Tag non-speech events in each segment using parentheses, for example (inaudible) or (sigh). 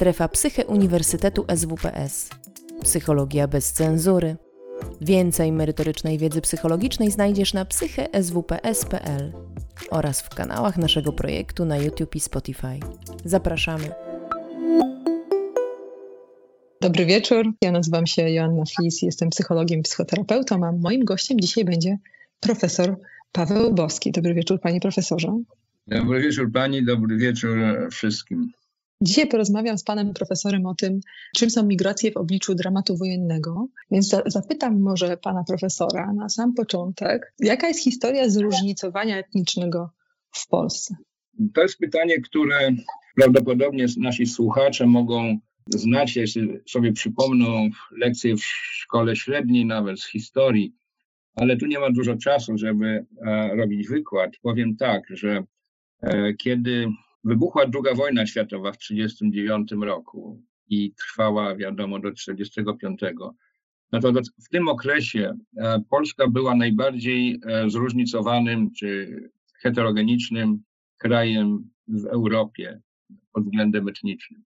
Strefa Psyche Uniwersytetu SWPS. Psychologia bez cenzury. Więcej merytorycznej wiedzy psychologicznej znajdziesz na psycheswps.pl oraz w kanałach naszego projektu na YouTube i Spotify. Zapraszamy. Dobry wieczór. Ja nazywam się Joanna Flis, jestem psychologiem, psychoterapeutą, a moim gościem dzisiaj będzie profesor Paweł Boski. Dobry wieczór, panie profesorze. Dobry wieczór pani, dobry wieczór wszystkim. Dzisiaj porozmawiam z panem profesorem o tym, czym są migracje w obliczu dramatu wojennego. Więc zapytam może pana profesora na sam początek, jaka jest historia zróżnicowania etnicznego w Polsce? To jest pytanie, które prawdopodobnie nasi słuchacze mogą znać, jeśli sobie przypomną lekcje w szkole średniej, nawet z historii, ale tu nie ma dużo czasu, żeby e, robić wykład. Powiem tak, że e, kiedy wybuchła II wojna światowa w 1939 roku i trwała, wiadomo, do 1945, no to w tym okresie e, Polska była najbardziej zróżnicowanym czy heterogenicznym krajem w Europie pod względem etnicznym.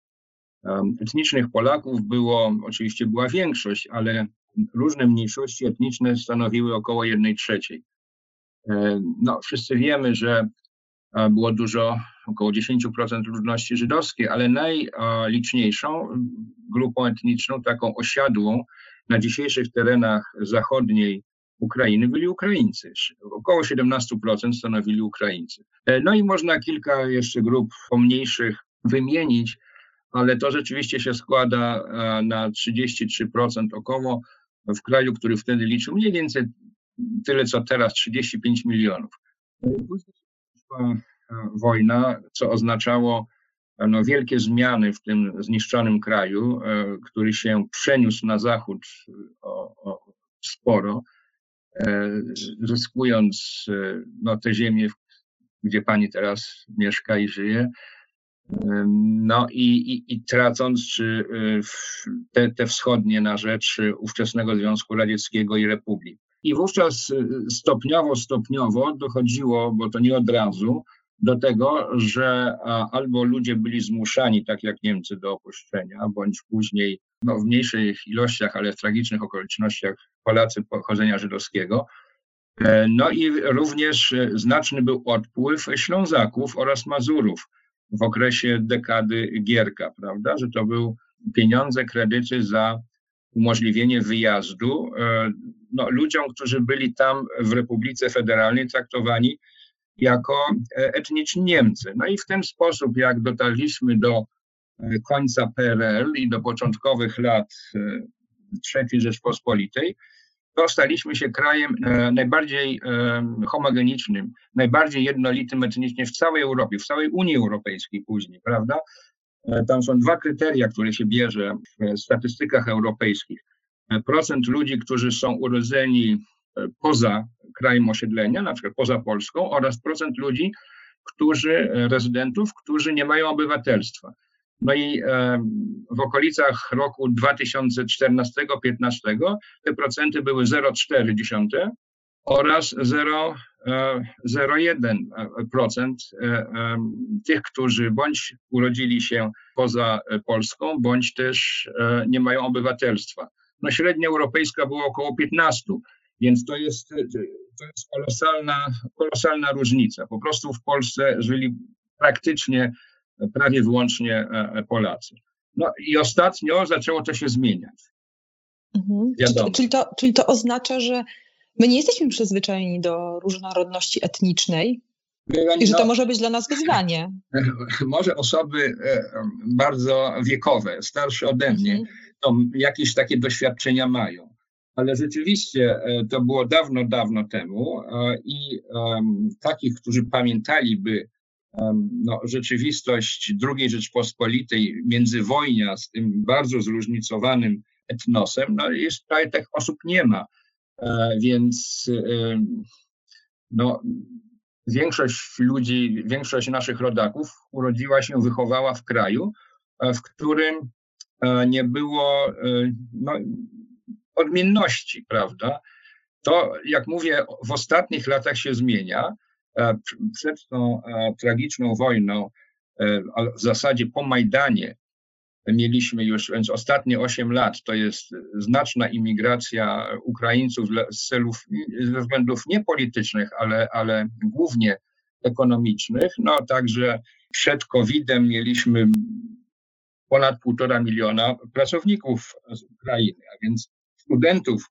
Etnicznych Polaków było, oczywiście była większość, ale różne mniejszości etniczne stanowiły około jednej trzeciej. E, no, wszyscy wiemy, że było dużo, około 10% ludności żydowskiej, ale najliczniejszą grupą etniczną, taką osiadłą na dzisiejszych terenach zachodniej Ukrainy byli Ukraińcy. Około 17% stanowili Ukraińcy. E, no i można kilka jeszcze grup pomniejszych wymienić, ale to rzeczywiście się składa e, na 33% około w kraju, który wtedy liczył mniej więcej tyle, co teraz 35 milionów. Wojna, co oznaczało no, wielkie zmiany w tym zniszczonym kraju, e, który się przeniósł na zachód o, o sporo, e, zyskując no, te ziemie, gdzie pani teraz mieszka i żyje, no i, i, i tracąc te, te wschodnie na rzecz ówczesnego Związku Radzieckiego i Republik. I wówczas stopniowo, stopniowo dochodziło, bo to nie od razu, do tego, że albo ludzie byli zmuszani, tak jak Niemcy, do opuszczenia, bądź później no, w mniejszych ilościach, ale w tragicznych okolicznościach Polacy pochodzenia żydowskiego. E, no i również znaczny był odpływ Ślązaków oraz Mazurów w okresie dekady Gierka, prawda, że to był pieniądze, kredyty za umożliwienie wyjazdu e, no, ludziom, którzy byli tam w Republice Federalnej traktowani jako e, etniczni Niemcy. No i w ten sposób, jak dotarliśmy do e, końca PRL i do początkowych lat III Rzeczpospolitej, to staliśmy się krajem e, najbardziej e, homogenicznym, najbardziej jednolitym etnicznie w całej Europie, w całej Unii Europejskiej później, prawda? E, tam są dwa kryteria, które się bierze w statystykach europejskich. Procent ludzi, którzy są urodzeni poza krajem osiedlenia, na przykład poza Polską, oraz procent ludzi, którzy, rezydentów, którzy nie mają obywatelstwa. No i w okolicach roku 2014-15 te procenty były 0,4 oraz 0,01% e, e, tych, którzy bądź urodzili się poza Polską, bądź też e, nie mają obywatelstwa. No średnia europejska była około 15, więc to jest, to jest kolosalna, kolosalna różnica. Po prostu w Polsce żyli praktycznie prawie wyłącznie e, e, Polacy. No i ostatnio zaczęło to się zmieniać. Mhm. Czyli, czyli, to, czyli to oznacza, że my nie jesteśmy przyzwyczajeni do różnorodności etnicznej i że to no, może być dla nas wyzwanie. (laughs) Może osoby e, bardzo wiekowe, starsze ode mnie, mhm. to jakieś takie doświadczenia mają. Ale rzeczywiście to było dawno, dawno temu i um, takich, którzy pamiętaliby no, rzeczywistość II Rzeczpospolitej międzywojnia z tym bardzo zróżnicowanym etnosem, no jest prawie tych osób nie ma. E, więc no, większość ludzi, większość naszych rodaków urodziła się, wychowała w kraju, e, w którym e, nie było no, odmienności, prawda? To, jak mówię, w ostatnich latach się zmienia. E, przed tą e, tragiczną wojną, e, w zasadzie po Majdanie, mieliśmy już, więc ostatnie 8 lat to jest znaczna imigracja Ukraińców z celów, ze względów nie politycznych, ale, ale głównie ekonomicznych. No także przed COVID-em mieliśmy ponad półtora miliona pracowników z Ukrainy, a więc studentów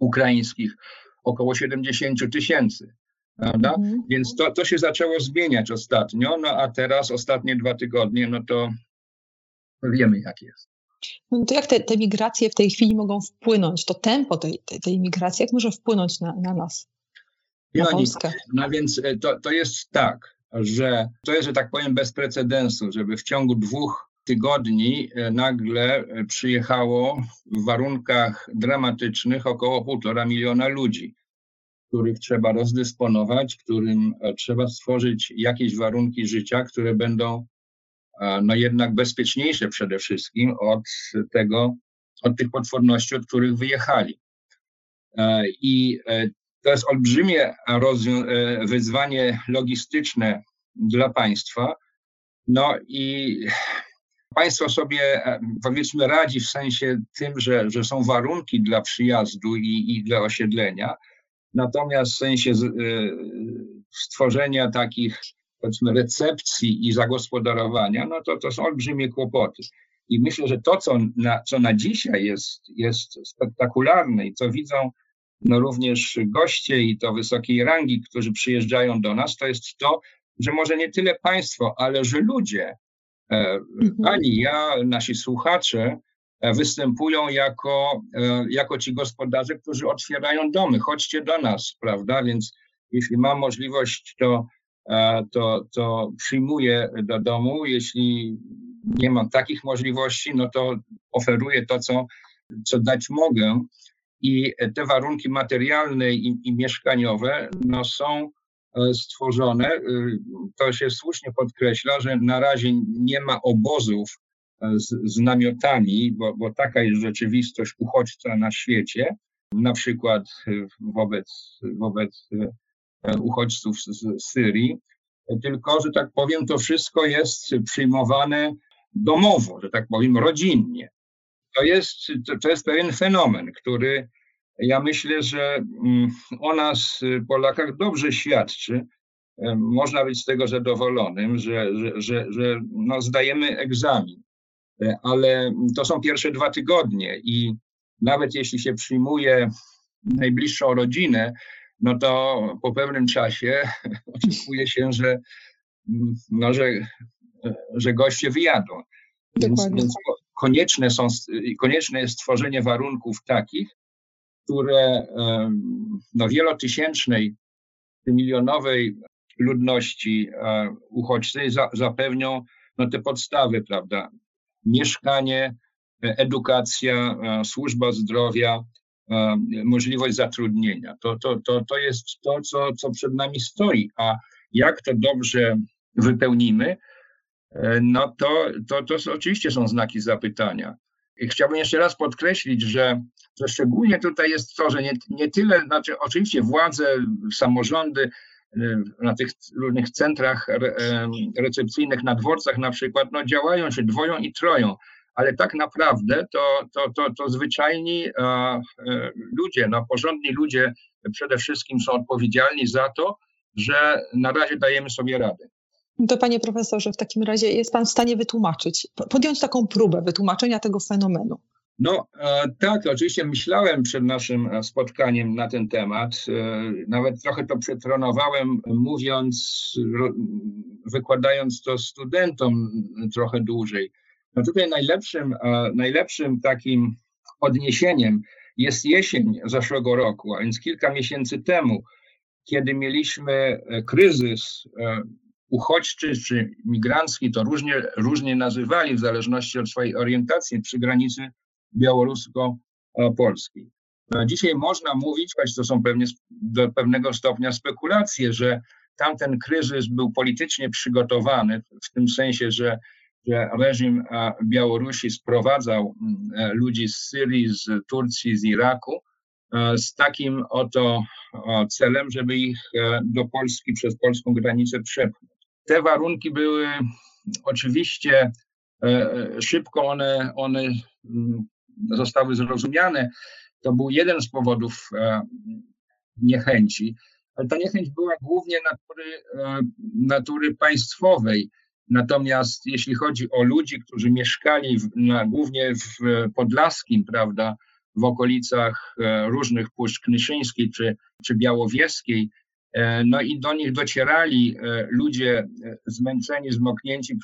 ukraińskich około 70 tysięcy. Prawda? Mhm. Więc to, to się zaczęło zmieniać ostatnio, no a teraz ostatnie dwa tygodnie, no to wiemy jak jest. No to jak te, te migracje w tej chwili mogą wpłynąć, to tempo tej, tej, tej migracji, jak może wpłynąć na, na nas, na Polskę? No więc e, to, to jest tak, że to jest, że tak powiem, bez precedensu, żeby w ciągu dwóch tygodni e, nagle e, przyjechało w warunkach dramatycznych około półtora miliona ludzi, których trzeba rozdysponować, którym trzeba stworzyć jakieś warunki życia, które będą no jednak bezpieczniejsze przede wszystkim od tego, od tych potworności, od których wyjechali. E, I e, to jest olbrzymie e, wyzwanie logistyczne dla państwa. No i państwo sobie powiedzmy radzi w sensie tym, że, że są warunki dla przyjazdu i, i dla osiedlenia. Natomiast w sensie stworzenia takich powiedzmy recepcji i zagospodarowania, no to to są olbrzymie kłopoty. I myślę, że to, co na, co na dzisiaj jest, jest spektakularne i co widzą no również goście i to wysokiej rangi, którzy przyjeżdżają do nas, to jest to, że może nie tyle państwo, ale że ludzie, e. ani ja, nasi słuchacze, e, występują jako, e, jako ci gospodarze, którzy otwierają domy. Chodźcie do nas, prawda? Więc jeśli mam możliwość, to to, to przyjmuję do domu. Jeśli nie mam takich możliwości, no to oferuję to, co, co dać mogę. I te warunki materialne i, i mieszkaniowe no, są e, stworzone. E, to się słusznie podkreśla, że na razie nie ma obozów e, z, z namiotami, bo, bo taka jest rzeczywistość uchodźca na świecie, na przykład wobec, wobec uchodźców z Syrii, tylko, że tak powiem, to wszystko jest przyjmowane domowo, że tak powiem, rodzinnie. To jest, to, jest pewien fenomen, który ja myślę, że mm, o nas, Polakach, dobrze świadczy. Można być z tego zadowolonym, że, że, że, że no zdajemy egzamin, ale to są pierwsze dwa tygodnie i nawet jeśli się przyjmuje najbliższą rodzinę, no to po pewnym czasie (laughs) oczekuje się, że, no, że, że goście wyjadą. Więc, więc, konieczne, są, konieczne jest stworzenie warunków takich, które no, wielotysięcznej, milionowej ludności e, uchodźcy za, zapewnią no, te podstawy, prawda? Mieszkanie, edukacja, e, służba zdrowia, E, możliwość zatrudnienia. To, to, to, to jest to, co, co przed nami stoi. A jak to dobrze wypełnimy, e, no to, to, to oczywiście są znaki zapytania. I chciałbym jeszcze raz podkreślić, że, że szczególnie tutaj jest to, że nie, nie tyle, znaczy oczywiście władze, samorządy e, na tych różnych centrach recepcyjnych, na dworcach na przykład, no działają się dwoją i troją, ale tak naprawdę to, to, to, to zwyczajni e, ludzie, no, porządni ludzie przede wszystkim są odpowiedzialni za to, że na razie dajemy sobie radę. To panie profesorze, w takim razie jest pan w stanie wytłumaczyć, podjąć taką próbę wytłumaczenia tego fenomenu? No e, tak, oczywiście myślałem przed naszym spotkaniem na ten temat. Nawet trochę to przetronowałem, mówiąc, wykładając to studentom trochę dłużej. No tutaj najlepszym, najlepszym takim odniesieniem jest jesień zeszłego roku, a więc kilka miesięcy temu, kiedy mieliśmy e, kryzys e, uchodźczy czy migrancki, to różnie, różnie nazywali w zależności od swojej orientacji przy granicy białorusko-polskiej. No, dzisiaj można mówić, choć to są pewnie do pewnego stopnia spekulacje, że tamten kryzys był politycznie przygotowany, w tym sensie, że że reżim Białorusi sprowadzał mm, ludzi z Syrii, z Turcji, z Iraku e, z takim oto celem, żeby ich e, do Polski przez polską granicę przepchnąć. Te warunki były oczywiście szybko one, one mm, zostały zrozumiane. To był jeden z powodów niechęci, ale ta niechęć była głównie natury, natury państwowej. Natomiast jeśli chodzi o ludzi, którzy mieszkali w, na, głównie w Podlaskim, prawda, w okolicach e, różnych Puszcz Knyszyńskiej czy, czy Białowieskiej, e, no i do nich docierali e, ludzie zmęczeni, zmoknięci,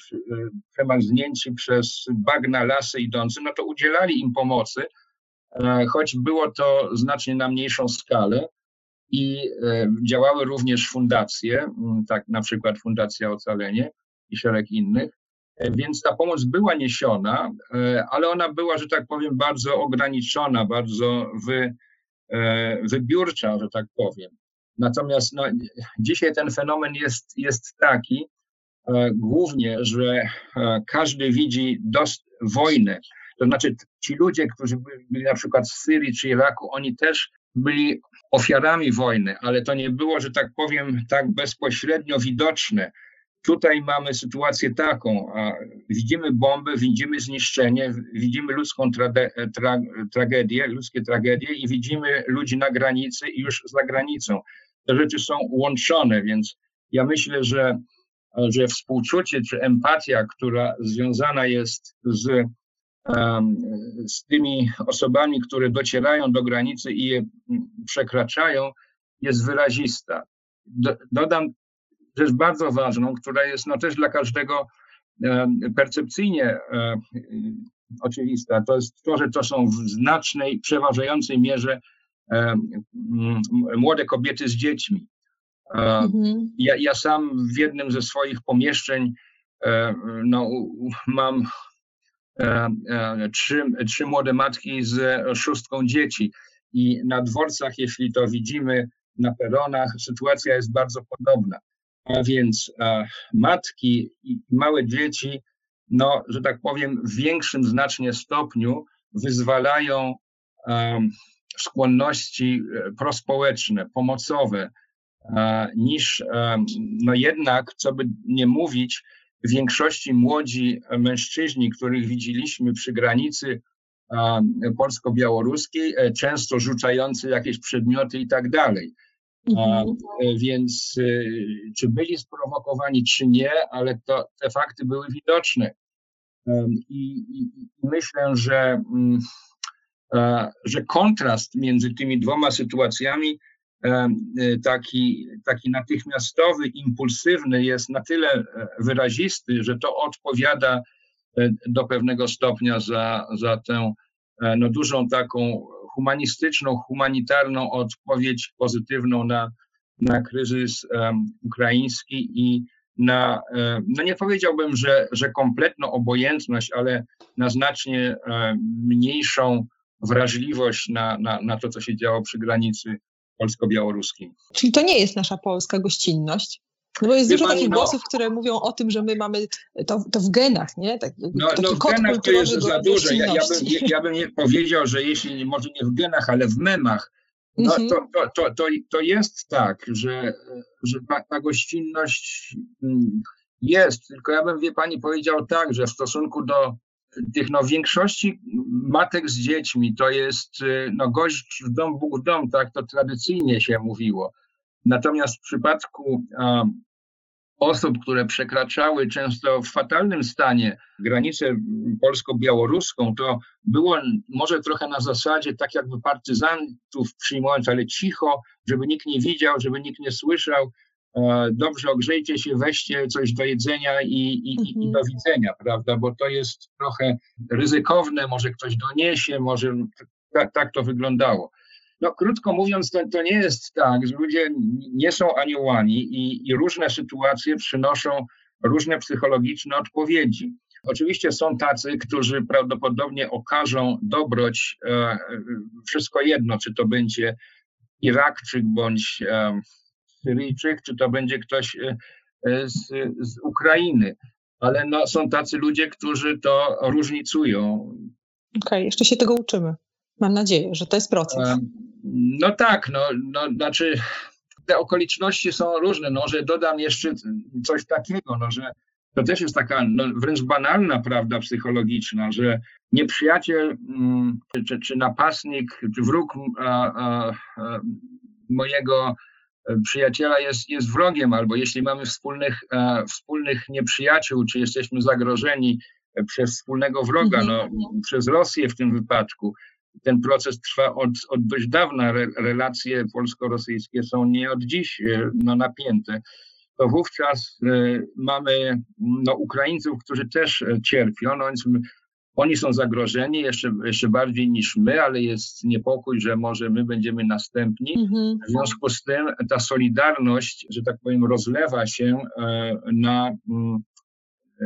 przemarznięci przez bagna, lasy idący, no to udzielali im pomocy, choć było to znacznie na mniejszą skalę i działały również fundacje, tak na przykład Fundacja Ocalenie, i szereg innych. E, więc ta pomoc była niesiona, e, ale ona była, że tak powiem, bardzo ograniczona, bardzo wy, e, wybiórcza, że tak powiem. Natomiast no, dzisiaj ten fenomen jest, jest taki, głównie, że każdy widzi dost, wojnę. To znaczy, ci ludzie, którzy byli na przykład w Syrii czy Iraku, oni też byli ofiarami wojny, ale to nie było, że tak powiem, tak bezpośrednio widoczne. Tutaj mamy sytuację taką, widzimy bomby, widzimy zniszczenie, widzimy ludzką trage, tra, tragedię, ludzkie tragedie i widzimy ludzi na granicy i już za granicą. Te rzeczy są łączone, więc ja myślę, że, że współczucie czy empatia, która związana jest z, z tymi osobami, które docierają do granicy i je przekraczają, jest wyrazista. Do, dodam rzecz bardzo ważną, która jest no, też dla każdego percepcyjnie oczywista. To jest to, że to są w znacznej, przeważającej mierze młode kobiety z dziećmi. Mhm. Ja, ja sam w jednym ze swoich pomieszczeń no, mam trzy, trzy młode matki z szóstką dzieci i na dworcach, jeśli to widzimy na peronach, sytuacja jest bardzo podobna. A więc matki i małe dzieci, no, że tak powiem, w większym znacznie stopniu wyzwalają skłonności e, prospołeczne, pomocowe, niż no jednak, co by nie mówić, w większości młodzi mężczyźni, których widzieliśmy przy granicy polsko-białoruskiej, e, często rzucający jakieś przedmioty i tak dalej. Mhm. E, więc e, czy byli sprowokowani, czy nie, ale to, te fakty były widoczne. I, i, i myślę, że, mm, że kontrast między tymi dwoma sytuacjami, e, taki, taki natychmiastowy, impulsywny, jest na tyle wyrazisty, że to odpowiada do pewnego stopnia za, za tę no, dużą taką humanistyczną, humanitarną odpowiedź pozytywną na, na kryzys um, ukraiński i na, no nie powiedziałbym, że, że kompletną obojętność, ale na znacznie mniejszą wrażliwość na, na, na to, co się działo przy granicy polsko-białoruskiej. Czyli to nie jest nasza polska gościnność? No bo jest Wie dużo pani, takich no, głosów, które mówią o tym, że my mamy to, to w genach, nie? Tak, no, no w genach to jest za dużo. Ja, ja, bym, ja bym nie powiedział, że jeśli może nie w genach, ale w memach, no mhm. to, to, to, to, to jest tak, że, że ta, ta gościnność mm, jest, tylko ja bym, wie pani, powiedział tak, że w stosunku do tych no, większości matek z dziećmi to jest no, gość w dom, Bóg w dom, tak to tradycyjnie się mówiło. Natomiast w przypadku osób, które przekraczały często w fatalnym stanie granicę polsko-białoruską, to było może trochę na zasadzie tak jakby partyzantów przyjmować, ale cicho, żeby nikt nie widział, żeby nikt nie słyszał. E, dobrze, ogrzejcie się, weźcie coś do jedzenia i, i, mhm. i do widzenia, prawda? Bo to jest trochę ryzykowne, może ktoś doniesie, może tak, tak to wyglądało. No, krótko mówiąc, to, to nie jest tak, że ludzie nie są aniołami i, i różne sytuacje przynoszą różne psychologiczne odpowiedzi. Oczywiście są tacy, którzy prawdopodobnie okażą dobroć e, wszystko jedno, czy to będzie Irakczyk bądź e, Syryjczyk, czy to będzie ktoś e, z, z Ukrainy. Ale no, są tacy ludzie, którzy to różnicują. Okej, okay, jeszcze się tego uczymy. Mam nadzieję, że to jest proces. No tak, no, no znaczy te okoliczności są różne. No, że dodam jeszcze coś takiego, no, że to też jest taka no, wręcz banalna prawda psychologiczna, że nieprzyjaciel mm, czy, czy napastnik, czy wróg a, a, a, mojego przyjaciela jest, jest wrogiem, albo jeśli mamy wspólnych, wspólnych nieprzyjaciół, czy jesteśmy zagrożeni przez wspólnego wroga, no, mhm. przez Rosję w tym wypadku, ten proces trwa od, od dość dawna. relacje polsko-rosyjskie są nie od dziś e, no, napięte. To wówczas e, mamy no, Ukraińców, którzy też e, cierpią. No, więc oni są zagrożeni jeszcze, jeszcze bardziej niż my, ale jest niepokój, że może my będziemy następni. Mhm. W związku z tym ta solidarność, że tak powiem, rozlewa się na mm,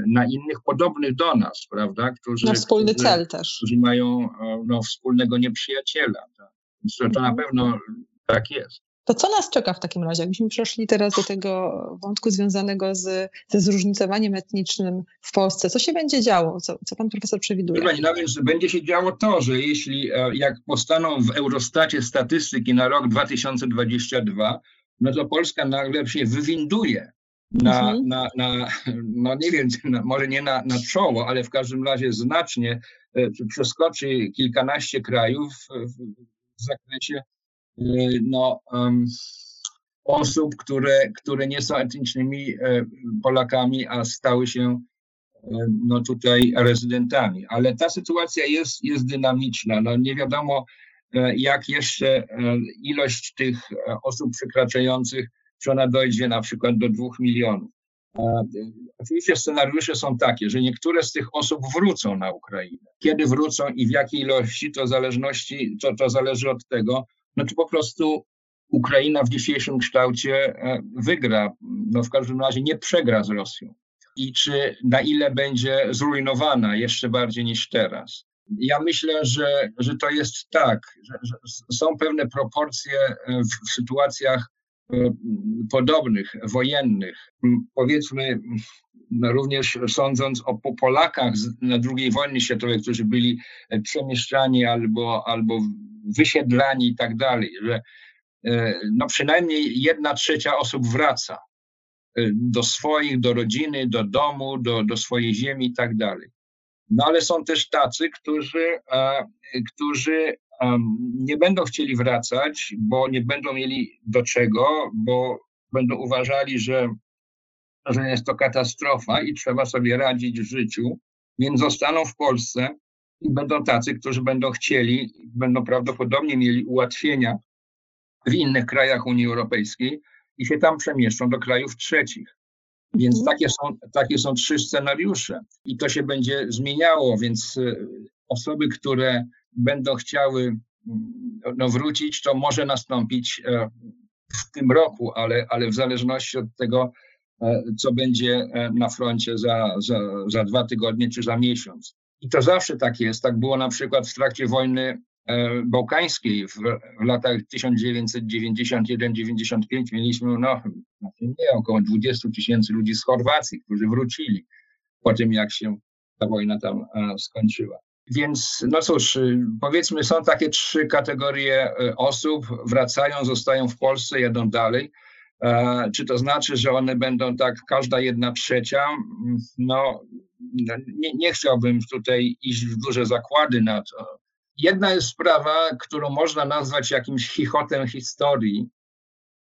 na innych podobnych do nas, prawda? Którzy, na wspólny którzy, cel też. Którzy mają e, no, wspólnego nieprzyjaciela. Tak? Więc to, to na mhm. pewno tak jest. To co nas czeka w takim razie? Jakbyśmy przeszli teraz do tego wątku związanego z, ze zróżnicowaniem etnicznym w Polsce, co się będzie działo? Co, co pan profesor przewiduje? Pani, no więc będzie się działo to, że jeśli e, jak powstaną w Eurostacie statystyki na rok 2022, no to Polska nagle się wywinduje na, mhm. na, na, no nie wiem, (laughs) na, może nie na, na czoło, ale w każdym razie znacznie e, przeskoczy kilkanaście krajów w zakresie e, no, um, osób, które, które nie są etnicznymi e, Polakami, a stały się no tutaj rezydentami. Ale ta sytuacja jest, jest dynamiczna. No nie wiadomo, jak jeszcze ilość tych osób przekraczających czy ona dojdzie na przykład do dwóch milionów. Oczywiście scenariusze są takie, że niektóre z tych osób wrócą na Ukrainę. Kiedy wrócą i w jakiej ilości, to, zależności, to, to zależy od tego, no to po prostu Ukraina w dzisiejszym kształcie e, wygra, no w każdym razie nie przegra z Rosją. I czy na ile będzie zrujnowana jeszcze bardziej niż teraz. Ja myślę, że, że to jest tak, że, że są pewne proporcje e, w, w sytuacjach E, podobnych, wojennych. Powiedzmy, również sądząc o Polakach na II wojnie światowej, którzy byli przemieszczani albo, albo wysiedlani i tak dalej, że e, no przynajmniej jedna trzecia osób wraca e, do swoich, do rodziny, do domu, do, do swojej ziemi i tak dalej. No ale są też tacy, którzy, którzy nie będą chcieli wracać, bo nie będą mieli do czego, bo będą uważali, że, że jest to katastrofa i trzeba sobie radzić w życiu, więc zostaną w Polsce i będą tacy, którzy będą chcieli, będą prawdopodobnie mieli ułatwienia w innych krajach Unii Europejskiej i się tam przemieszczą do krajów trzecich. Więc mhm. takie są, takie są trzy scenariusze i to się będzie zmieniało, więc y, osoby, które będą chciały mm, no, wrócić, to może nastąpić e, w tym roku, ale, ale w zależności od tego, e, co będzie e, na froncie za, za, za dwa tygodnie czy za miesiąc. I to zawsze tak jest. Tak było na przykład w trakcie wojny bałkańskiej w, w latach 1991-95 mieliśmy no, nie, około 20 tysięcy ludzi z Chorwacji, którzy wrócili po tym, jak się ta wojna tam skończyła. Więc no cóż, y, powiedzmy, są takie trzy kategorie osób, wracają, zostają w Polsce, jedą dalej. E, czy to znaczy, że one będą tak, każda jedna trzecia? Mm, no, no, nie, nie chciałbym tutaj iść w duże zakłady na to. Jedna jest sprawa, którą można nazwać jakimś chichotem historii,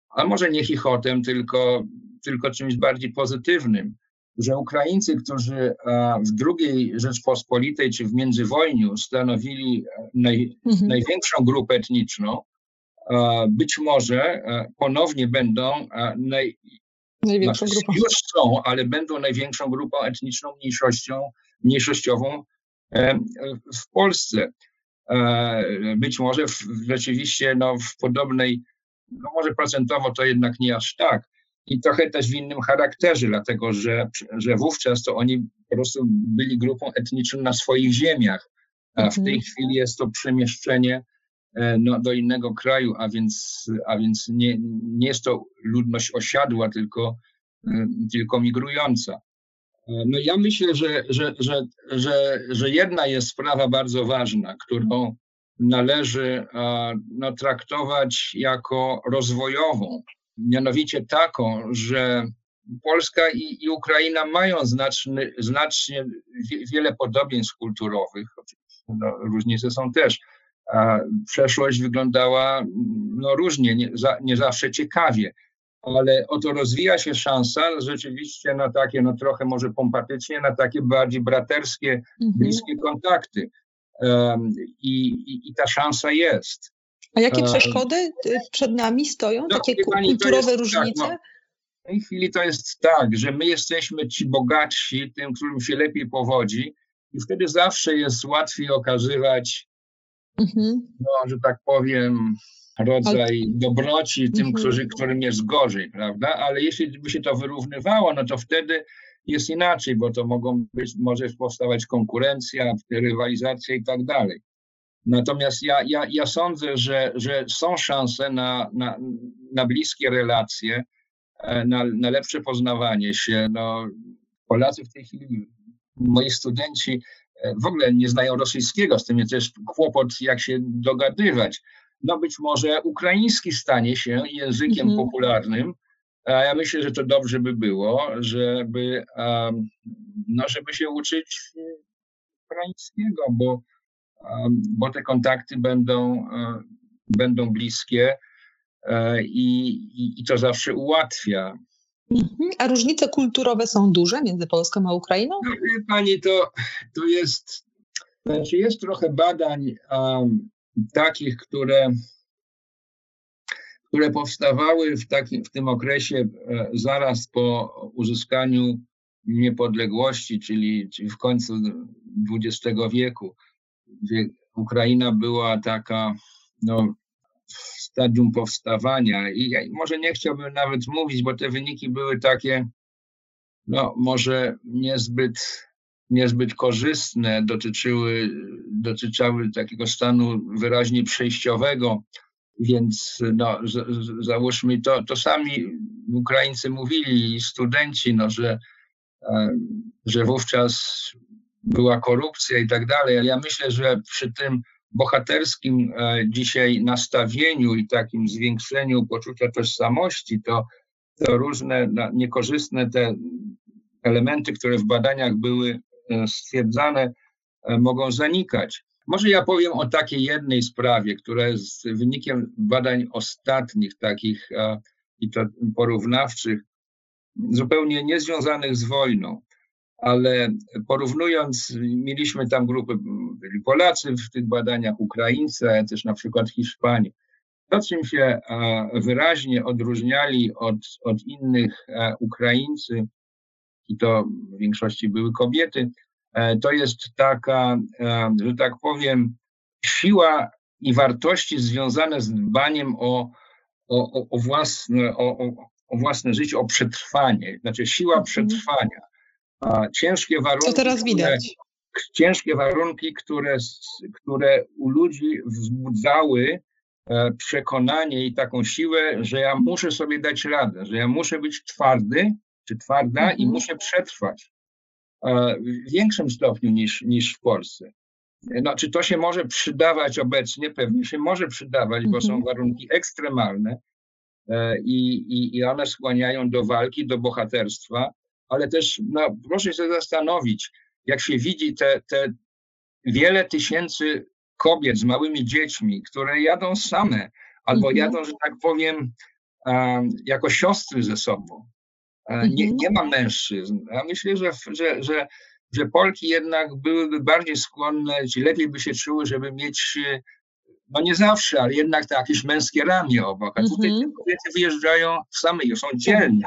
a może nie chichotem, tylko, tylko czymś bardziej pozytywnym że Ukraińcy, którzy e, w II Rzeczpospolitej czy w międzywojniu stanowili e, naj, mhm. największą grupę etniczną, być może ponownie będą naj, największą znaczy, grupą. Już są, ale będą największą grupą etniczną mniejszością, mniejszościową w Polsce. Być może w, rzeczywiście no, w podobnej, no może procentowo to jednak nie aż tak, i trochę też w innym charakterze, dlatego że, że wówczas to oni po prostu byli grupą etniczną na swoich ziemiach, a w tej mhm. chwili jest to przemieszczenie e, no, do innego kraju, a więc, a więc nie, nie jest to ludność osiadła, tylko, e, tylko migrująca. E, no ja myślę, że, że, że, że, że jedna jest sprawa bardzo ważna, którą należy no, traktować jako rozwojową, mianowicie taką, że Polska i, i Ukraina mają znaczny, znacznie wiele podobieństw kulturowych. No, różnice są też. A przeszłość wyglądała no, różnie, nie, za, nie zawsze ciekawie, ale oto rozwija się szansa rzeczywiście na takie, no trochę może pompatycznie, na takie bardziej braterskie, mhm. bliskie kontakty. Um, i, i, I ta szansa jest. A jakie przeszkody y, przed nami stoją? No, takie pani, kulturowe jest, różnice? Tak, no, w tej chwili to jest tak, że my jesteśmy ci bogatsi, tym, którym się lepiej powodzi, i wtedy zawsze jest łatwiej okazywać, mhm. no, że tak powiem, rodzaj dobroci tym, mhm. którzy, którym jest gorzej, prawda? Ale jeśli by się to wyrównywało, no to wtedy jest inaczej, bo to mogą być, może powstawać konkurencja, rywalizacja i tak dalej. Natomiast ja, ja, ja sądzę, że, że są szanse na, na, na bliskie relacje, e, na, na lepsze poznawanie się. No, Polacy w tej chwili, moi studenci w ogóle nie znają rosyjskiego, z tym jest też kłopot, jak się dogadywać. No być może ukraiński stanie się językiem mhm. popularnym, a ja myślę, że to dobrze by było, żeby, no, żeby się uczyć ukraińskiego, bo bo te kontakty będą, e, będą bliskie e, i, i, i to zawsze ułatwia. Mhm. A różnice kulturowe są duże między Polską a Ukrainą? No, wie pani, to, to jest, znaczy jest trochę badań um, takich, które, które powstawały w, takim, w tym okresie e, zaraz po uzyskaniu niepodległości, czyli, czyli w końcu XX wieku Ukraina była taka no, w stadium powstawania. I ja może nie chciałbym nawet mówić, bo te wyniki były takie, no może niezbyt, niezbyt korzystne, dotyczyły, dotyczyły takiego stanu wyraźnie przejściowego, więc no, z, z, załóżmy to, to sami Ukraińcy mówili, studenci, no, że, że wówczas była korupcja i tak dalej, ale ja myślę, że przy tym bohaterskim e, dzisiaj nastawieniu i takim zwiększeniu poczucia tożsamości, to, to różne niekorzystne te elementy, które w badaniach były e, stwierdzane, e, mogą zanikać. Może ja powiem o takiej jednej sprawie, która jest wynikiem badań ostatnich, takich i to porównawczych, zupełnie niezwiązanych z wojną ale porównując, mieliśmy tam grupy, byli Polacy w tych badaniach, Ukraińcy, ale też na przykład Hiszpanie. To, czym się wyraźnie odróżniali od, od innych Ukraińcy, i to w większości były kobiety, e, to jest taka, że tak powiem, siła i wartości związane z dbaniem o, o, o, własne, o, o własne życie, o przetrwanie, znaczy siła mhm. przetrwania ciężkie warunki. Co teraz widać? Które, ciężkie warunki, które, które u ludzi wzbudzały e, przekonanie i taką siłę, że ja muszę sobie dać radę, że ja muszę być twardy czy twarda mhm. i muszę przetrwać e, w większym stopniu niż, niż w Polsce. No, czy to się może przydawać obecnie? Pewnie się może przydawać, bo są mhm. warunki ekstremalne e, i, i, i one skłaniają do walki, do bohaterstwa ale też no, proszę się zastanowić, jak się widzi te, te wiele tysięcy kobiet z małymi dziećmi, które jadą same albo mhm. jadą, że tak powiem, jako siostry ze sobą. Nie, mhm. nie ma mężczyzn. Ja myślę, że, że, że, że Polki jednak byłyby bardziej skłonne, czy lepiej by się czuły, żeby mieć, no nie zawsze, ale jednak te jakieś męskie ramię obok. A tutaj te kobiety wyjeżdżają same i są dzielne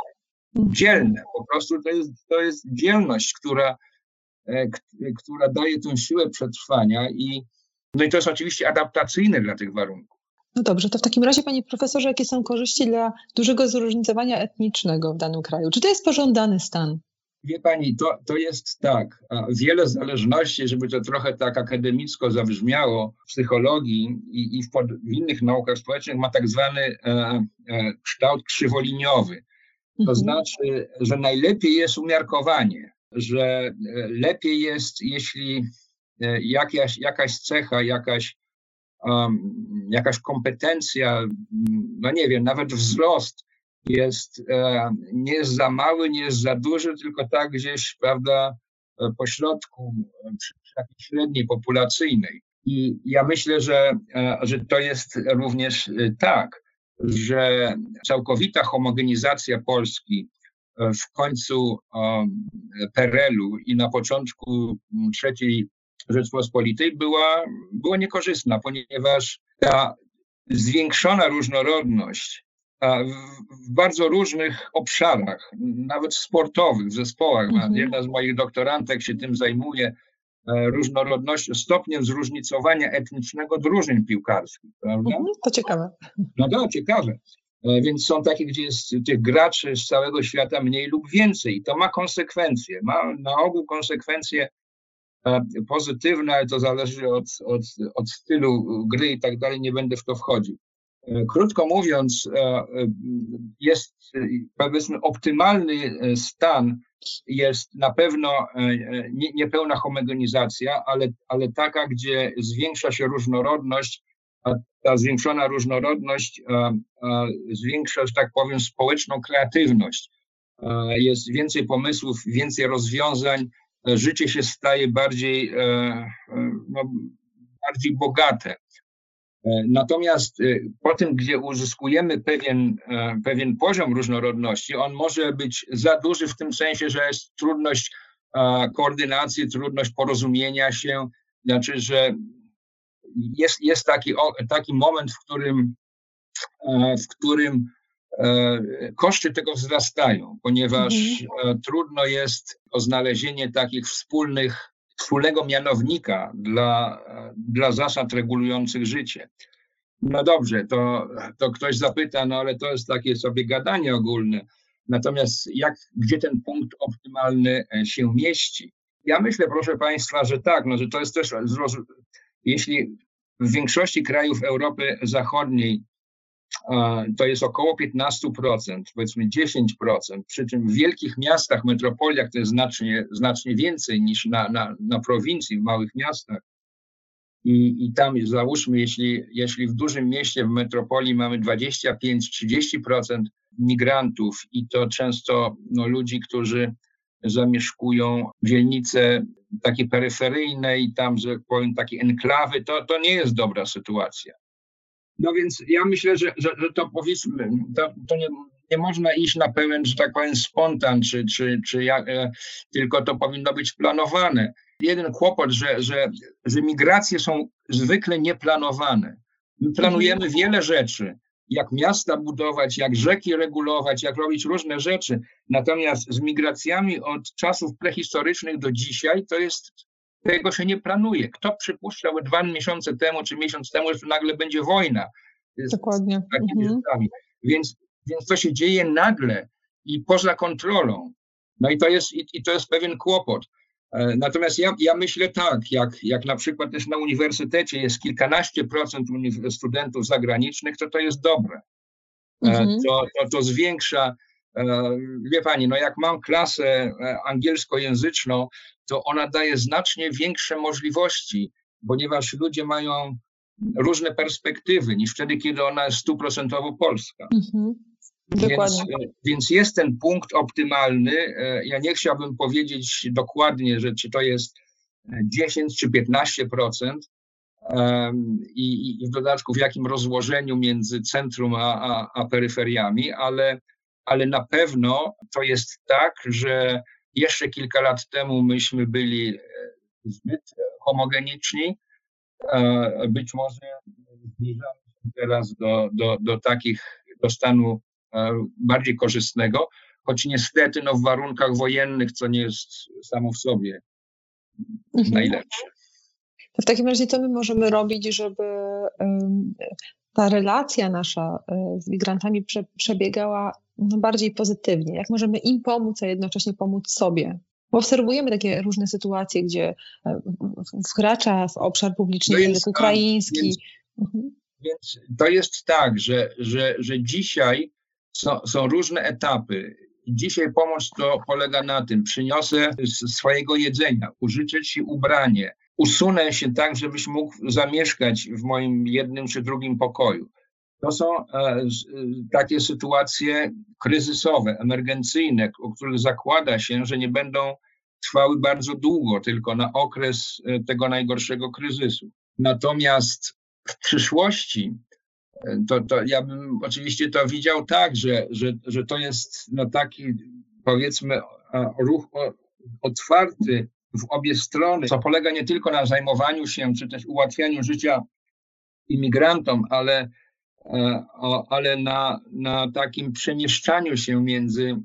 dzielne. Po prostu to jest, to jest dzielność, która, e, która daje tę siłę przetrwania i, no i to jest oczywiście adaptacyjne dla tych warunków. No dobrze, to w takim razie, panie profesorze, jakie są korzyści dla dużego zróżnicowania etnicznego w danym kraju? Czy to jest pożądany stan? Wie pani, to, to jest tak. Wiele zależności, żeby to trochę tak akademicko zabrzmiało, w psychologii i, i w, pod, w innych naukach społecznych ma tak zwany e, e, kształt krzywoliniowy. To mhm. znaczy, że najlepiej jest umiarkowanie, że e, lepiej jest, jeśli e, jakaś, jakaś cecha, jakaś, um, jakaś kompetencja, no nie wiem, nawet wzrost jest, e, nie jest za mały, nie jest za duży, tylko tak gdzieś, prawda, po środku, przy takiej średniej populacyjnej. I ja myślę, że, że to jest również tak, że całkowita homogenizacja Polski w końcu PRL-u i na początku III Rzeczpospolitej była, była niekorzystna, ponieważ ta zwiększona różnorodność w bardzo różnych obszarach, nawet sportowych, w zespołach. Mhm. Jedna z moich doktorantek się tym zajmuje, e, różnorodnością, stopniem zróżnicowania etnicznego drużyn piłkarskich. Prawda? Mhm, to ciekawe. No to ciekawe. E, więc są takie, gdzie jest tych graczy z całego świata mniej lub więcej. I to ma konsekwencje. Ma na ogół konsekwencje e, pozytywne, ale to zależy od, od, od stylu gry i tak dalej. Nie będę w to wchodził. E, krótko mówiąc, jest powiedzmy optymalny stan jest na pewno niepełna homogenizacja, ale, ale taka, gdzie zwiększa się różnorodność a ta zwiększona różnorodność zwiększa, że tak powiem, społeczną kreatywność. Jest więcej pomysłów, więcej rozwiązań, życie się staje bardziej, e, e, no, bardziej bogate. E, natomiast po tym, gdzie uzyskujemy pewien, pewien poziom różnorodności, on może być za duży w tym sensie, że jest trudność koordynacji, trudność porozumienia się, znaczy, że jest, jest taki, taki moment, w którym, e, w którym e, koszty tego wzrastają, ponieważ mhm. E, trudno jest o znalezienie takich wspólnych, wspólnego mianownika dla, dla zasad regulujących życie. No dobrze, to, to ktoś zapyta, no ale to jest takie sobie gadanie ogólne. Natomiast jak, gdzie ten punkt optymalny się mieści? Ja myślę, proszę Państwa, że tak, no, że to jest też, jeśli w większości krajów Europy Zachodniej to jest około 15%, powiedzmy 10%, przy czym w wielkich miastach, metropoliach to jest znacznie, znacznie więcej niż na, na, na prowincji, w małych miastach. I, I tam załóżmy, jeśli, jeśli w dużym mieście, w metropolii mamy 25-30% migrantów i to często no, ludzi, którzy zamieszkują dzielnice takie peryferyjne i tam, że powiem, takie enklawy, to, to nie jest dobra sytuacja. No więc ja myślę, że, że, że to powiedzmy, to, to nie, nie można iść na pełen, że tak powiem, spontan, czy, czy, czy jak, e, tylko to powinno być planowane. Jeden kłopot, że, że, że migracje są zwykle nieplanowane. My planujemy mhm. wiele rzeczy, jak miasta budować, jak rzeki regulować, jak robić różne rzeczy. Natomiast z migracjami od czasów prehistorycznych do dzisiaj to jest, tego się nie planuje. Kto przypuszczał dwa miesiące temu czy miesiąc temu, że nagle będzie wojna? Dokładnie. Mhm. Więc, więc to się dzieje nagle i poza kontrolą. No i to jest, i, i to jest pewien kłopot. E, natomiast ja, ja myślę tak, jak, jak na przykład też na uniwersytecie jest kilkanaście procent studentów zagranicznych, to to jest dobre. E, mhm. To, to, to zwiększa, e, wie pani, no jak mam klasę angielskojęzyczną, to ona daje znacznie większe możliwości, ponieważ ludzie mają różne perspektywy niż wtedy, kiedy ona jest stuprocentowo polska. Mhm. Więc, e, więc jest ten punkt optymalny. E, ja nie chciałbym powiedzieć dokładnie, że czy to jest 10 czy 15%. I, i w dodatku w jakim rozłożeniu między centrum a, a, a peryferiami, ale, ale na pewno to jest tak, że jeszcze kilka lat temu myśmy byli e, zbyt homogeniczni. Być może zbliżamy się teraz do, do, do takich, do stanu E, bardziej korzystnego, choć niestety no, w warunkach wojennych, co nie jest samo w sobie mhm. najlepsze. w takim razie co my możemy robić, żeby ta relacja nasza e, z migrantami przebiegała no, bardziej pozytywnie? Jak możemy im pomóc, a jednocześnie pomóc sobie? Bo obserwujemy takie różne sytuacje, gdzie e, wkracza w obszar publiczny no język ukraiński. Więc, mhm. więc to jest tak, że, że, że dzisiaj są, są różne etapy. Dzisiaj pomoc to polega na tym, przyniosę swojego jedzenia, użyczę ci ubranie, usunę się tak, żebyś mógł zamieszkać w moim jednym czy drugim pokoju. To są takie sytuacje kryzysowe, emergencyjne, o których zakłada się, że nie będą trwały bardzo długo, tylko na okres tego najgorszego kryzysu. Natomiast w przyszłości to, to ja bym oczywiście to widział tak, że, że, że to jest no taki powiedzmy ruch otwarty w obie strony, co polega nie tylko na zajmowaniu się czy też ułatwianiu życia imigrantom, ale, e, ale na, na takim przemieszczaniu się między,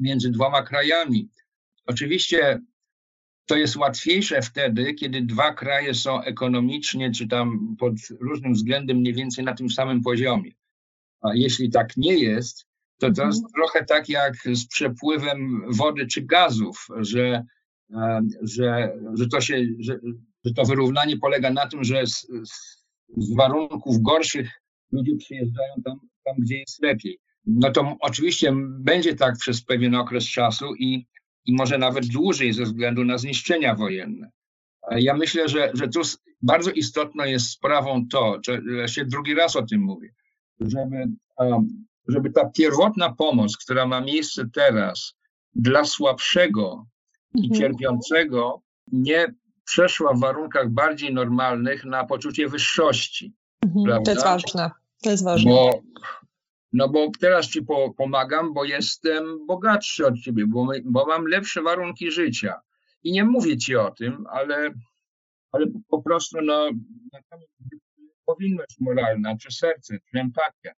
między dwoma krajami. Oczywiście to jest łatwiejsze wtedy, kiedy dwa kraje są ekonomicznie czy tam pod różnym względem mniej więcej na tym samym poziomie. A jeśli tak nie jest, to to jest mhm. trochę tak jak z przepływem wody czy gazów, że, że, że, to, się, że, że to wyrównanie polega na tym, że z, z warunków gorszych ludzie przyjeżdżają tam, tam, gdzie jest lepiej. No to oczywiście będzie tak przez pewien okres czasu i i może nawet dłużej ze względu na zniszczenia wojenne. Ja myślę, że, że tu bardzo istotną jest sprawą to, że ja się drugi raz o tym mówię, żeby, żeby ta pierwotna pomoc, która ma miejsce teraz dla słabszego i mhm. cierpiącego, nie przeszła w warunkach bardziej normalnych na poczucie wyższości. Mhm. To jest ważne. To jest ważne. Bo no bo teraz ci po, pomagam, bo jestem bogatszy od ciebie, bo, bo mam lepsze warunki życia. I nie mówię ci o tym, ale, ale po prostu no, powinność moralna, czy serce, czy empatia.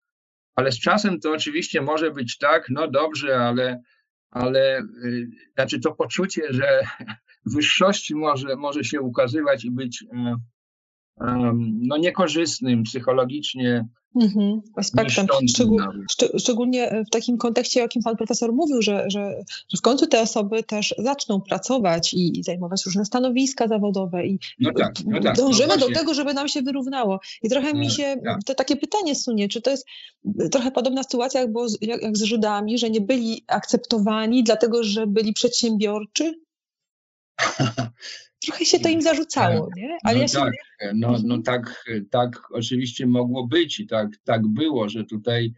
Ale z czasem to oczywiście może być tak, no dobrze, ale, ale yy, znaczy to poczucie, że (laughs) wyższości może, może się ukazywać i być yy, no, niekorzystnym psychologicznie mhm, aspektem. Szczegół, szcz szczególnie w takim kontekście, o jakim pan profesor mówił, że, że, że w końcu te osoby też zaczną pracować i, i zajmować różne stanowiska zawodowe i no tak, no tak, dążymy no do tego, żeby nam się wyrównało. I trochę mi się tak. to takie pytanie sunie, czy to jest trochę podobna sytuacja jak, było, jak, jak z Żydami, że nie byli akceptowani dlatego, że byli przedsiębiorczy? (laughs) trochę się to im zarzucało, tak. nie? Ale no ja się... tak, no, no mhm. tak, tak oczywiście mogło być i tak, tak było, że tutaj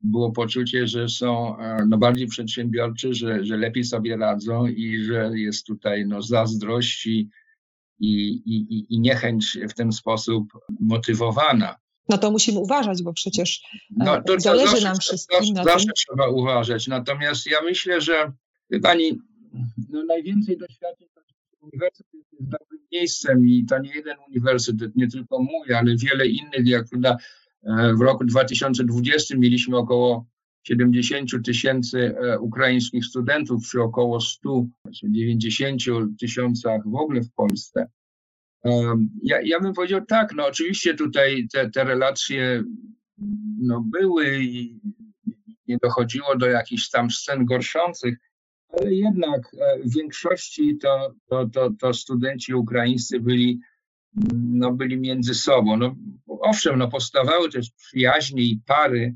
było poczucie, że są e, no, bardziej przedsiębiorczy, że, że lepiej sobie radzą i że jest tutaj no, zazdrość i, i, i, i niechęć w ten sposób motywowana. No to musimy uważać, bo przecież e, no, to, zależy nam wszystkim. Zawsze, zawsze trzeba uważać. Natomiast ja myślę, że pani, no najwięcej doświadczeń uniwersytet jest dobrym miejscem i to nie jeden uniwersytet, nie tylko mój, ale wiele innych. Jak prawda, e, w roku 2020 mieliśmy około 70 tysięcy e, ukraińskich studentów przy około 190 tysiącach w ogóle w Polsce. E, ja, ja bym powiedział tak, no oczywiście tutaj te, te relacje no, były i nie dochodziło do jakichś tam scen gorszących, ale jednak e, w większości to, to, to, to studenci ukraińscy byli, no, byli między sobą. No, owszem, no, powstawały też przyjaźnie i pary,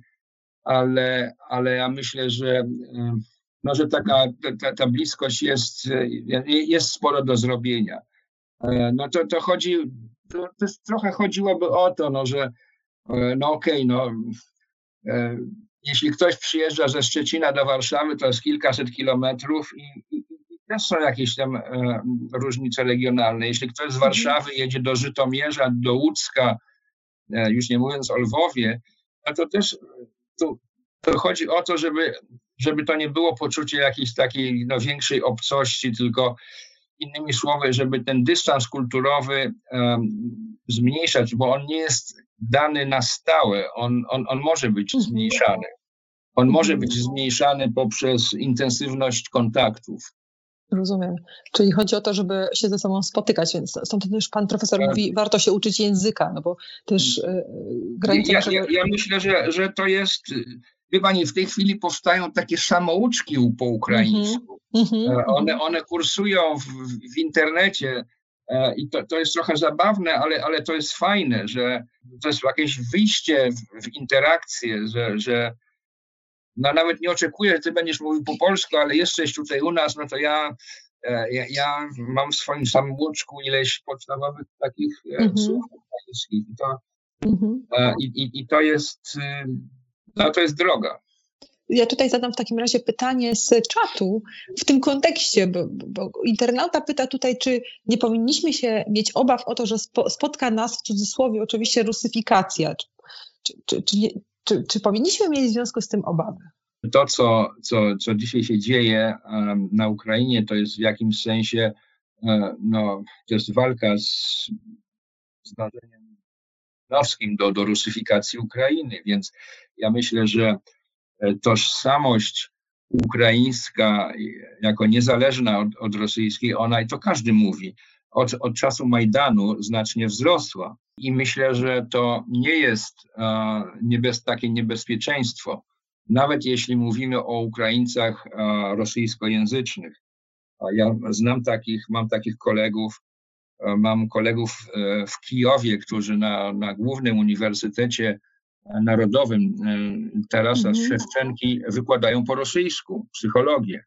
ale, ale ja myślę, że, e, no, że taka ta, ta bliskość jest, e, jest sporo do zrobienia. No to, to chodzi, to, to trochę chodziłoby o to, no, że no okej, okay, no jeśli ktoś przyjeżdża ze Szczecina do Warszawy, to jest kilkaset kilometrów i, i, i też są jakieś tam e, różnice regionalne. Jeśli ktoś z mhm. Warszawy jedzie do Żytomierza, do Łódzka, e, już nie mówiąc o Lwowie, no to też to, to chodzi o to, żeby, żeby to nie było poczucie jakiejś takiej no, większej obcości, tylko innymi słowy, żeby ten dystans kulturowy zmniejszać, bo on nie jest dany na stałe, on, on, on może być mhm. zmniejszany. On może być zmniejszany poprzez intensywność kontaktów. Rozumiem. Czyli chodzi o to, żeby się ze sobą spotykać, więc stąd też pan profesor tak. mówi, warto się uczyć języka, no bo też yy, granice... Ja, ja, ja, myślę, że, że to jest... Wie pani, w tej chwili powstają takie samouczki po ukraińsku. Mm -hmm, one, one kursują w, w internecie E, I to, to jest trochę zabawne, ale, ale to jest fajne, że to jest jakieś wyjście w, w interakcję, że, że no nawet nie oczekuję, że ty będziesz mówił po polsku, ale jesteś tutaj u nas, no to ja, e, ja, ja mam w swoim samym łuczku ileś podstawowych takich mm -hmm. słów ukraińskich. I to, Mhm. I, i, I to jest, no, to jest droga. Ja tutaj zadam w takim razie pytanie z czatu w tym kontekście, bo, bo internauta pyta tutaj, czy nie powinniśmy się mieć obaw o to, że spo, spotka nas w cudzysłowie oczywiście rusyfikacja. Czy, czy, czy, czy, czy powinniśmy mieć w związku z tym obawy? To, co, co, co dzisiaj się dzieje na Ukrainie, to jest w jakimś sensie e, no, to jest walka z zdarzeniem nowskim do, do rusyfikacji Ukrainy, więc ja myślę, że e, tożsamość ukraińska jako niezależna od, od rosyjskiej, ona, i to każdy mówi, od, od czasu Majdanu znacznie wzrosła. I myślę, że to nie jest e, niebez, takie niebezpieczeństwo, nawet jeśli mówimy o Ukraińcach e, rosyjskojęzycznych. Ja znam takich, mam takich kolegów, mam kolegów e, w Kijowie, którzy na, na głównym uniwersytecie narodowym Tarasa mhm. Szewczenki wykładają po rosyjsku psychologię.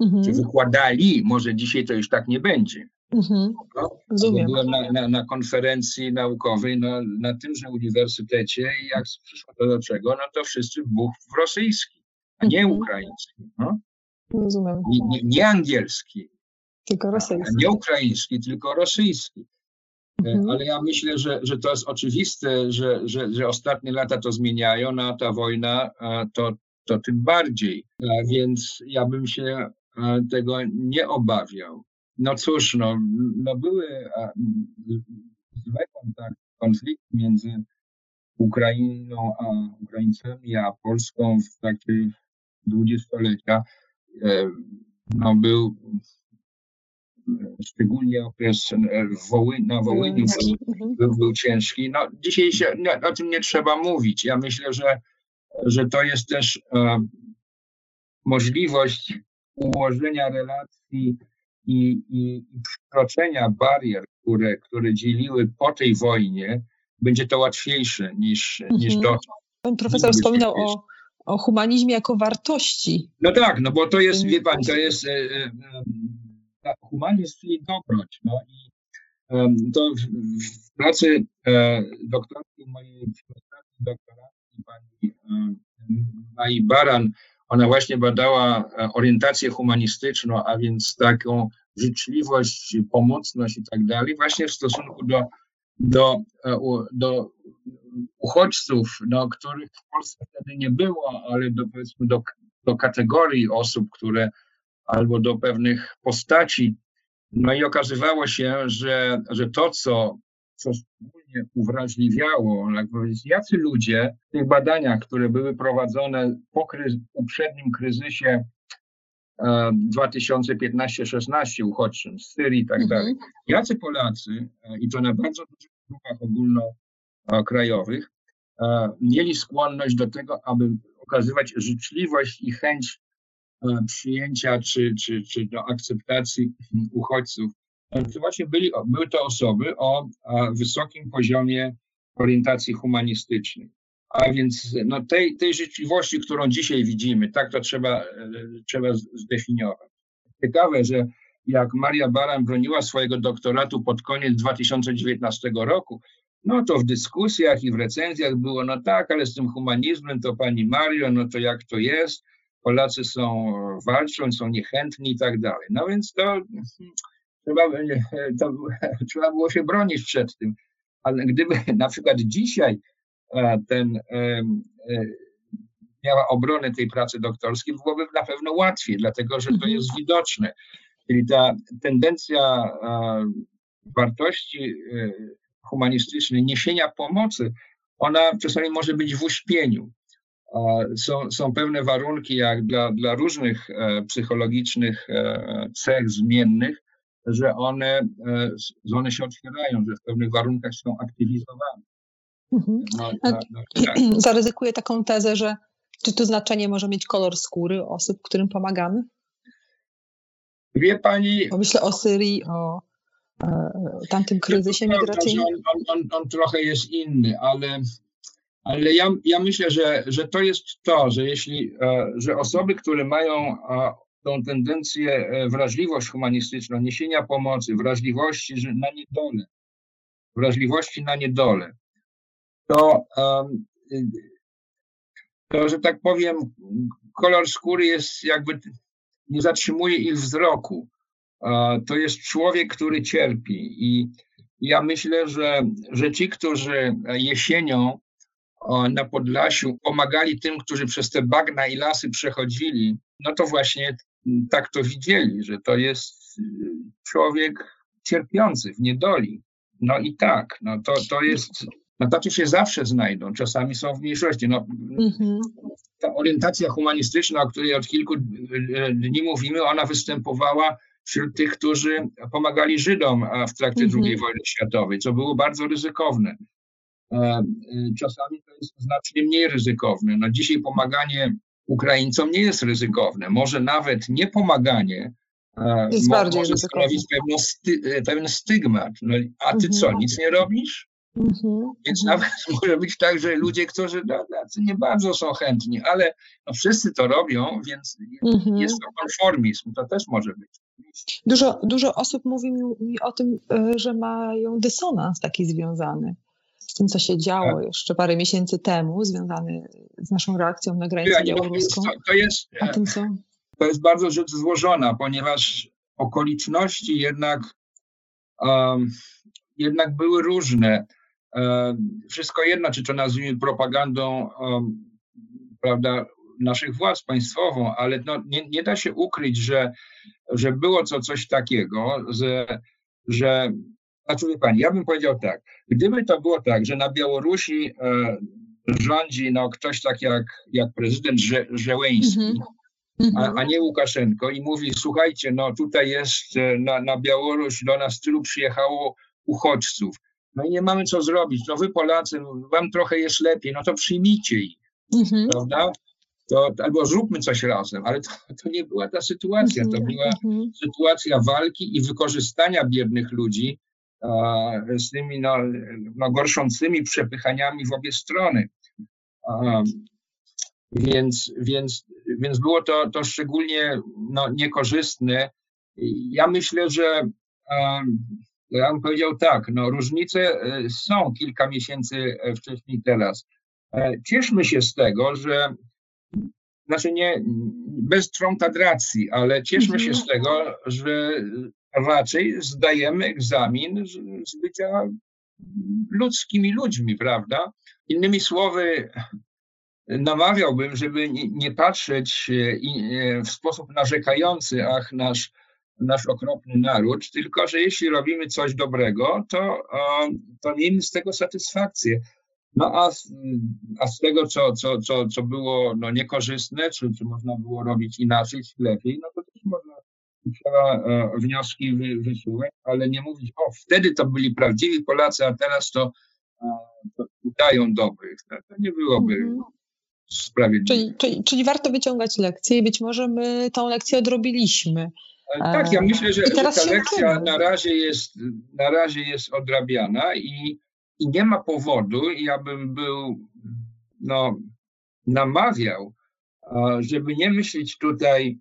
Mhm. Czy wykładali, może dzisiaj to już tak nie będzie. Mhm. No, byłem na, na, na, konferencji naukowej na, na tymże uniwersytecie i jak przyszło to do czego, no to wszyscy buch w rosyjski, a nie mhm. ukraiński. No? Rozumiem. Nie, nie, nie, angielski. Tylko rosyjski. Nie ukraiński, tylko rosyjski. E, mhm. Ale ja myślę, że, że to jest oczywiste, że, że, że ostatnie lata to zmieniają, a ta wojna to, to tym bardziej. A więc ja bym się tego nie obawiał. No cóż, no, no były złe kontakty, konflikty między Ukrainą a Ukraińcami, a Polską w trakcie dwudziestolecia. E, no był szczególnie okres e, Woły, na Wołyniu był, był, był, ciężki. No, dzisiaj się no, o tym nie trzeba mówić. Ja myślę, że, że to jest też e, możliwość ułożenia relacji i, i, przekroczenia barier, które, które dzieliły po tej wojnie, będzie to łatwiejsze niż, mhm. niż dotąd. Pan profesor wspominał o, o humanizmie jako wartości. No tak, no bo to jest, wie pan, to jest e, e humanizm, czyli dobroć. No i to w, w pracy e, doktorskiej mojej doktorancji pani e, Mai Baran ona właśnie badała e, orientację humanistyczną, a więc taką życzliwość, pomocność i tak dalej, właśnie w stosunku do, do, do uchodźców, no, których w Polsce wtedy nie było, ale do, powiedzmy do, do kategorii osób, które albo do pewnych postaci. No i okazywało się, że, że to, co, co szczególnie uwrażliwiało, jak powiedzieć, jacy ludzie w tych badaniach, które były prowadzone po kryzy, poprzednim kryzysie 2015-16 uchodźczym z Syrii i tak mhm. dalej. Jacy Polacy, e, i to na bardzo dużych grupach ogólnokrajowych, e, mieli skłonność do tego, aby okazywać życzliwość i chęć e, przyjęcia czy, czy, czy do akceptacji (clears throat) uchodźców. To właśnie byli, były to osoby o wysokim poziomie orientacji humanistycznej. A więc no, tej, tej życzliwości, którą dzisiaj widzimy, tak to trzeba, trzeba zdefiniować. Ciekawe, że jak Maria Baran broniła swojego doktoratu pod koniec 2019 roku, no to w dyskusjach i w recenzjach było, no tak, ale z tym humanizmem to pani Mario, no to jak to jest? Polacy są, walczą, są niechętni i tak dalej. No więc to trzeba, (laughs) to (laughs) trzeba było się bronić przed tym. Ale gdyby (laughs) na przykład dzisiaj ten e, miała obronę tej pracy doktorskiej, byłoby na pewno łatwiej, dlatego że to mhm. jest widoczne. Czyli ta tendencja wartości e, humanistycznej, niesienia pomocy, ona czasami może być w uśpieniu. Są, są pewne warunki, jak dla, dla różnych e, psychologicznych cech zmiennych, że one, że one się otwierają, że w pewnych warunkach są aktywizowane. Mhm. No, no, no, tak. Zaryzykuję taką tezę, że czy tu znaczenie może mieć kolor skóry osób, którym pomagamy? Wie pani. Bo myślę o Syrii, o e, tamtym kryzysie migracyjnym. On, on, on, on, trochę jest inny, ale, ale ja, ja myślę, że, że to jest to, że jeśli e, że osoby, które mają tą tendencję, e, wrażliwość humanistyczną, niesienia pomocy, wrażliwości na niedole, wrażliwości na niedole, to, to, że tak powiem, kolor skóry jest jakby, nie zatrzymuje ich wzroku. To jest człowiek, który cierpi i ja myślę, że, że ci, którzy jesienią na Podlasiu pomagali tym, którzy przez te bagna i lasy przechodzili, no to właśnie tak to widzieli, że to jest y, człowiek cierpiący w niedoli. No i tak, no to, to jest, no tacy się zawsze znajdą, czasami są w mniejszości. No, mhm. Ta orientacja humanistyczna, o której od kilku y, y, dni mówimy, ona występowała wśród tych, którzy pomagali Żydom w trakcie mhm. II wojny światowej, co było bardzo ryzykowne. E, e, czasami to jest znacznie mniej ryzykowne. No dzisiaj pomaganie Ukraińcom nie jest ryzykowne. Może nawet nie pomaganie e, jest mo, bardziej może stanowić sty, pewien stygmat. No, a ty mhm. co, nic nie robisz? Mhm. Więc mhm. nawet (laughs) może być tak, że ludzie, którzy no, nie bardzo są chętni, ale no, wszyscy to robią, więc mhm. jest to konformizm. To też może być. Dużo, dużo osób mówi mi o tym, że mają dysonans taki związany tym, co się działo tak. jeszcze parę miesięcy temu, związany z naszą reakcją na granicę białoruską. To, to, jest, o tym, co... to jest bardzo rzecz złożona, ponieważ okoliczności jednak, um, jednak były różne. Um, wszystko jedno, czy to nazwijmy propagandą um, prawda, naszych władz państwową, ale no, nie, nie da się ukryć, że, że było to coś takiego, że, że znaczy, wie pani, ja bym powiedział tak, gdyby to było tak, że na Białorusi e, rządzi no, ktoś tak jak, jak prezydent Że, Żeleński, mm -hmm. a, a, nie Łukaszenko i mówi, słuchajcie, no tutaj jest e, na, na Białoruś, do nas tylu przyjechało uchodźców, no i nie mamy co zrobić, no wy Polacy, wam trochę jest lepiej, no to przyjmijcie ich, mm -hmm. prawda? To, albo zróbmy coś razem, ale to, to nie była ta sytuacja, to mhm, była mhm. sytuacja walki i wykorzystania biednych ludzi z tymi no, no, gorszącymi przepychaniami w obie strony. Więc, więc, więc było to, to szczególnie no, niekorzystne. Ja myślę, że ja bym powiedział tak, no, różnice e, są kilka miesięcy e, wcześniej teraz. E, cieszmy się z tego, że znaczy nie bez trątadracji, ale cieszmy się z mhm. tego, że raczej zdajemy egzamin z, z bycia ludzkimi ludźmi, prawda? Innymi słowy, namawiałbym, żeby nie, patrzeć e, e, w sposób narzekający, ach, nasz, nasz okropny naród, tylko że jeśli robimy coś dobrego, to, to miejmy z tego satysfakcję. No a, a z tego, co, co, co, co było no, niekorzystne, czy, czy można było robić inaczej, lepiej, no to też można trzeba e, wnioski wysuwać, ale nie mówić, o wtedy to byli prawdziwi Polacy, a teraz to, e, to udają dobrych. To, to nie byłoby mhm. sprawiedliwe. Czyli, czyli, czyli warto wyciągać lekcje i być może my tą lekcję odrobiliśmy. Tak, ja myślę, że, że ta lekcja na razie, jest, na razie jest odrabiana i, i nie ma powodu, ja bym był, no, namawiał, żeby nie myśleć tutaj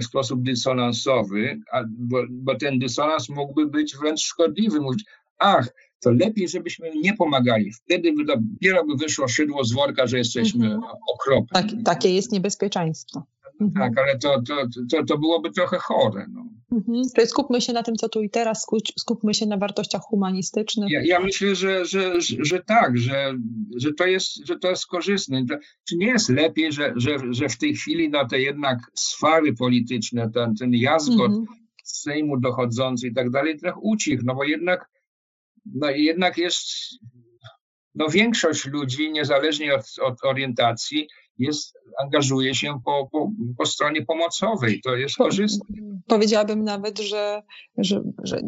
w sposób dysonansowy, bo, bo ten dysonans mógłby być wręcz szkodliwy. Mówić, ach, to lepiej, żebyśmy nie pomagali. Wtedy by dopiero by wyszło szydło z worka, że jesteśmy mhm. okropni. Tak, takie jest niebezpieczeństwo. Mhm. Tak, ale to, to, to, to byłoby trochę chore. No. Mhm. To skupmy się na tym, co tu i teraz, skupmy się na wartościach humanistycznych. Ja, ja myślę, że, że, że, że, tak, że, że, to jest, że to jest korzystne. Czy nie jest lepiej, że, że, że w tej chwili na te jednak sfary polityczne, ten, ten jazgot mhm. z Sejmu dochodzący i tak dalej, trochę ucich, no bo jednak, no jednak jest no większość ludzi, niezależnie od, od orientacji, jest, angażuje się po, po, po stronie pomocowej. To jest korzystne. Powiedziałabym nawet, że, że, że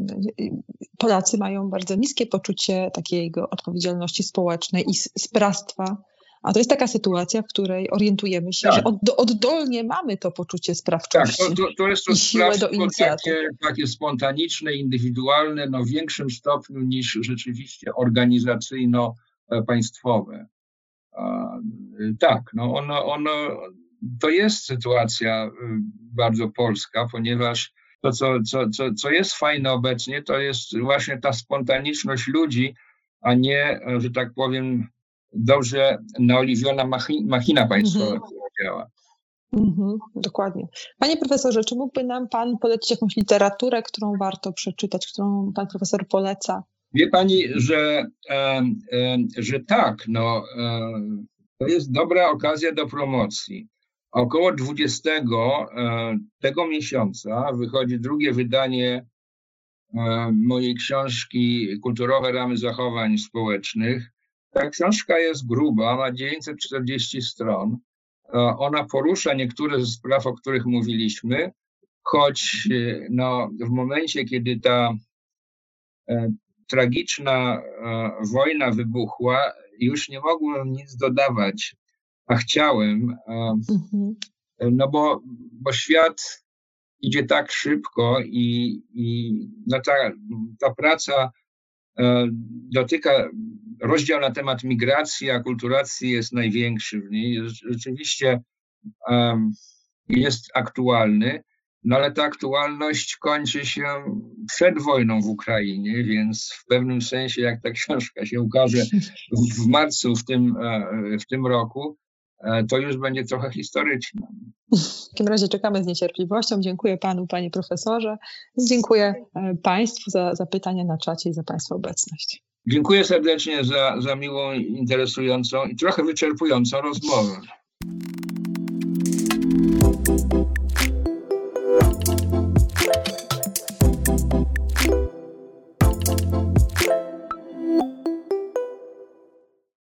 Polacy mają bardzo niskie poczucie takiego odpowiedzialności społecznej i sprawstwa. A to jest taka sytuacja, w której orientujemy się, tak. że od, oddolnie mamy to poczucie sprawczości. Tak, to, to, to jest to sprawstwo takie, takie spontaniczne, indywidualne, no w większym stopniu niż rzeczywiście organizacyjno-państwowe. Tak, no ono, ono, to jest sytuacja y, bardzo polska, ponieważ to, co, co, co, co jest fajne obecnie, to jest właśnie ta spontaniczność ludzi, a nie, że tak powiem, dobrze naoliwiona machina państwowa, mhm. która działa. Mhm, dokładnie. Panie profesorze, czy mógłby nam pan polecić jakąś literaturę, którą warto przeczytać, którą pan profesor poleca? Wie pani, że, e, e, że tak, no, e, to jest dobra okazja do promocji. Około 20 e, tego miesiąca wychodzi drugie wydanie mojej książki Kulturowe ramy zachowań społecznych. Ta książka jest gruba, ma 940 stron. Ona porusza niektóre ze spraw, o których mówiliśmy, choć no, w momencie, kiedy ta tragiczna wojna wybuchła, już nie mogłem nic dodawać a chciałem, mhm. no bo, bo świat idzie tak szybko i, i no ta, ta praca e, dotyka, rozdział na temat migracji, akulturacji jest największy w niej. Rzeczywiście jest aktualny, no ale ta aktualność kończy się przed wojną w Ukrainie, więc w pewnym sensie, jak ta książka się ukaże w marcu w tym, e, w tym roku, E, to już będzie trochę historyczne. W takim razie czekamy z niecierpliwością. Dziękuję panu, panie profesorze. Dziękuję e, państwu za, za pytania na czacie i za państwa obecność. Dziękuję serdecznie za, za miłą, interesującą i trochę wyczerpującą rozmowę.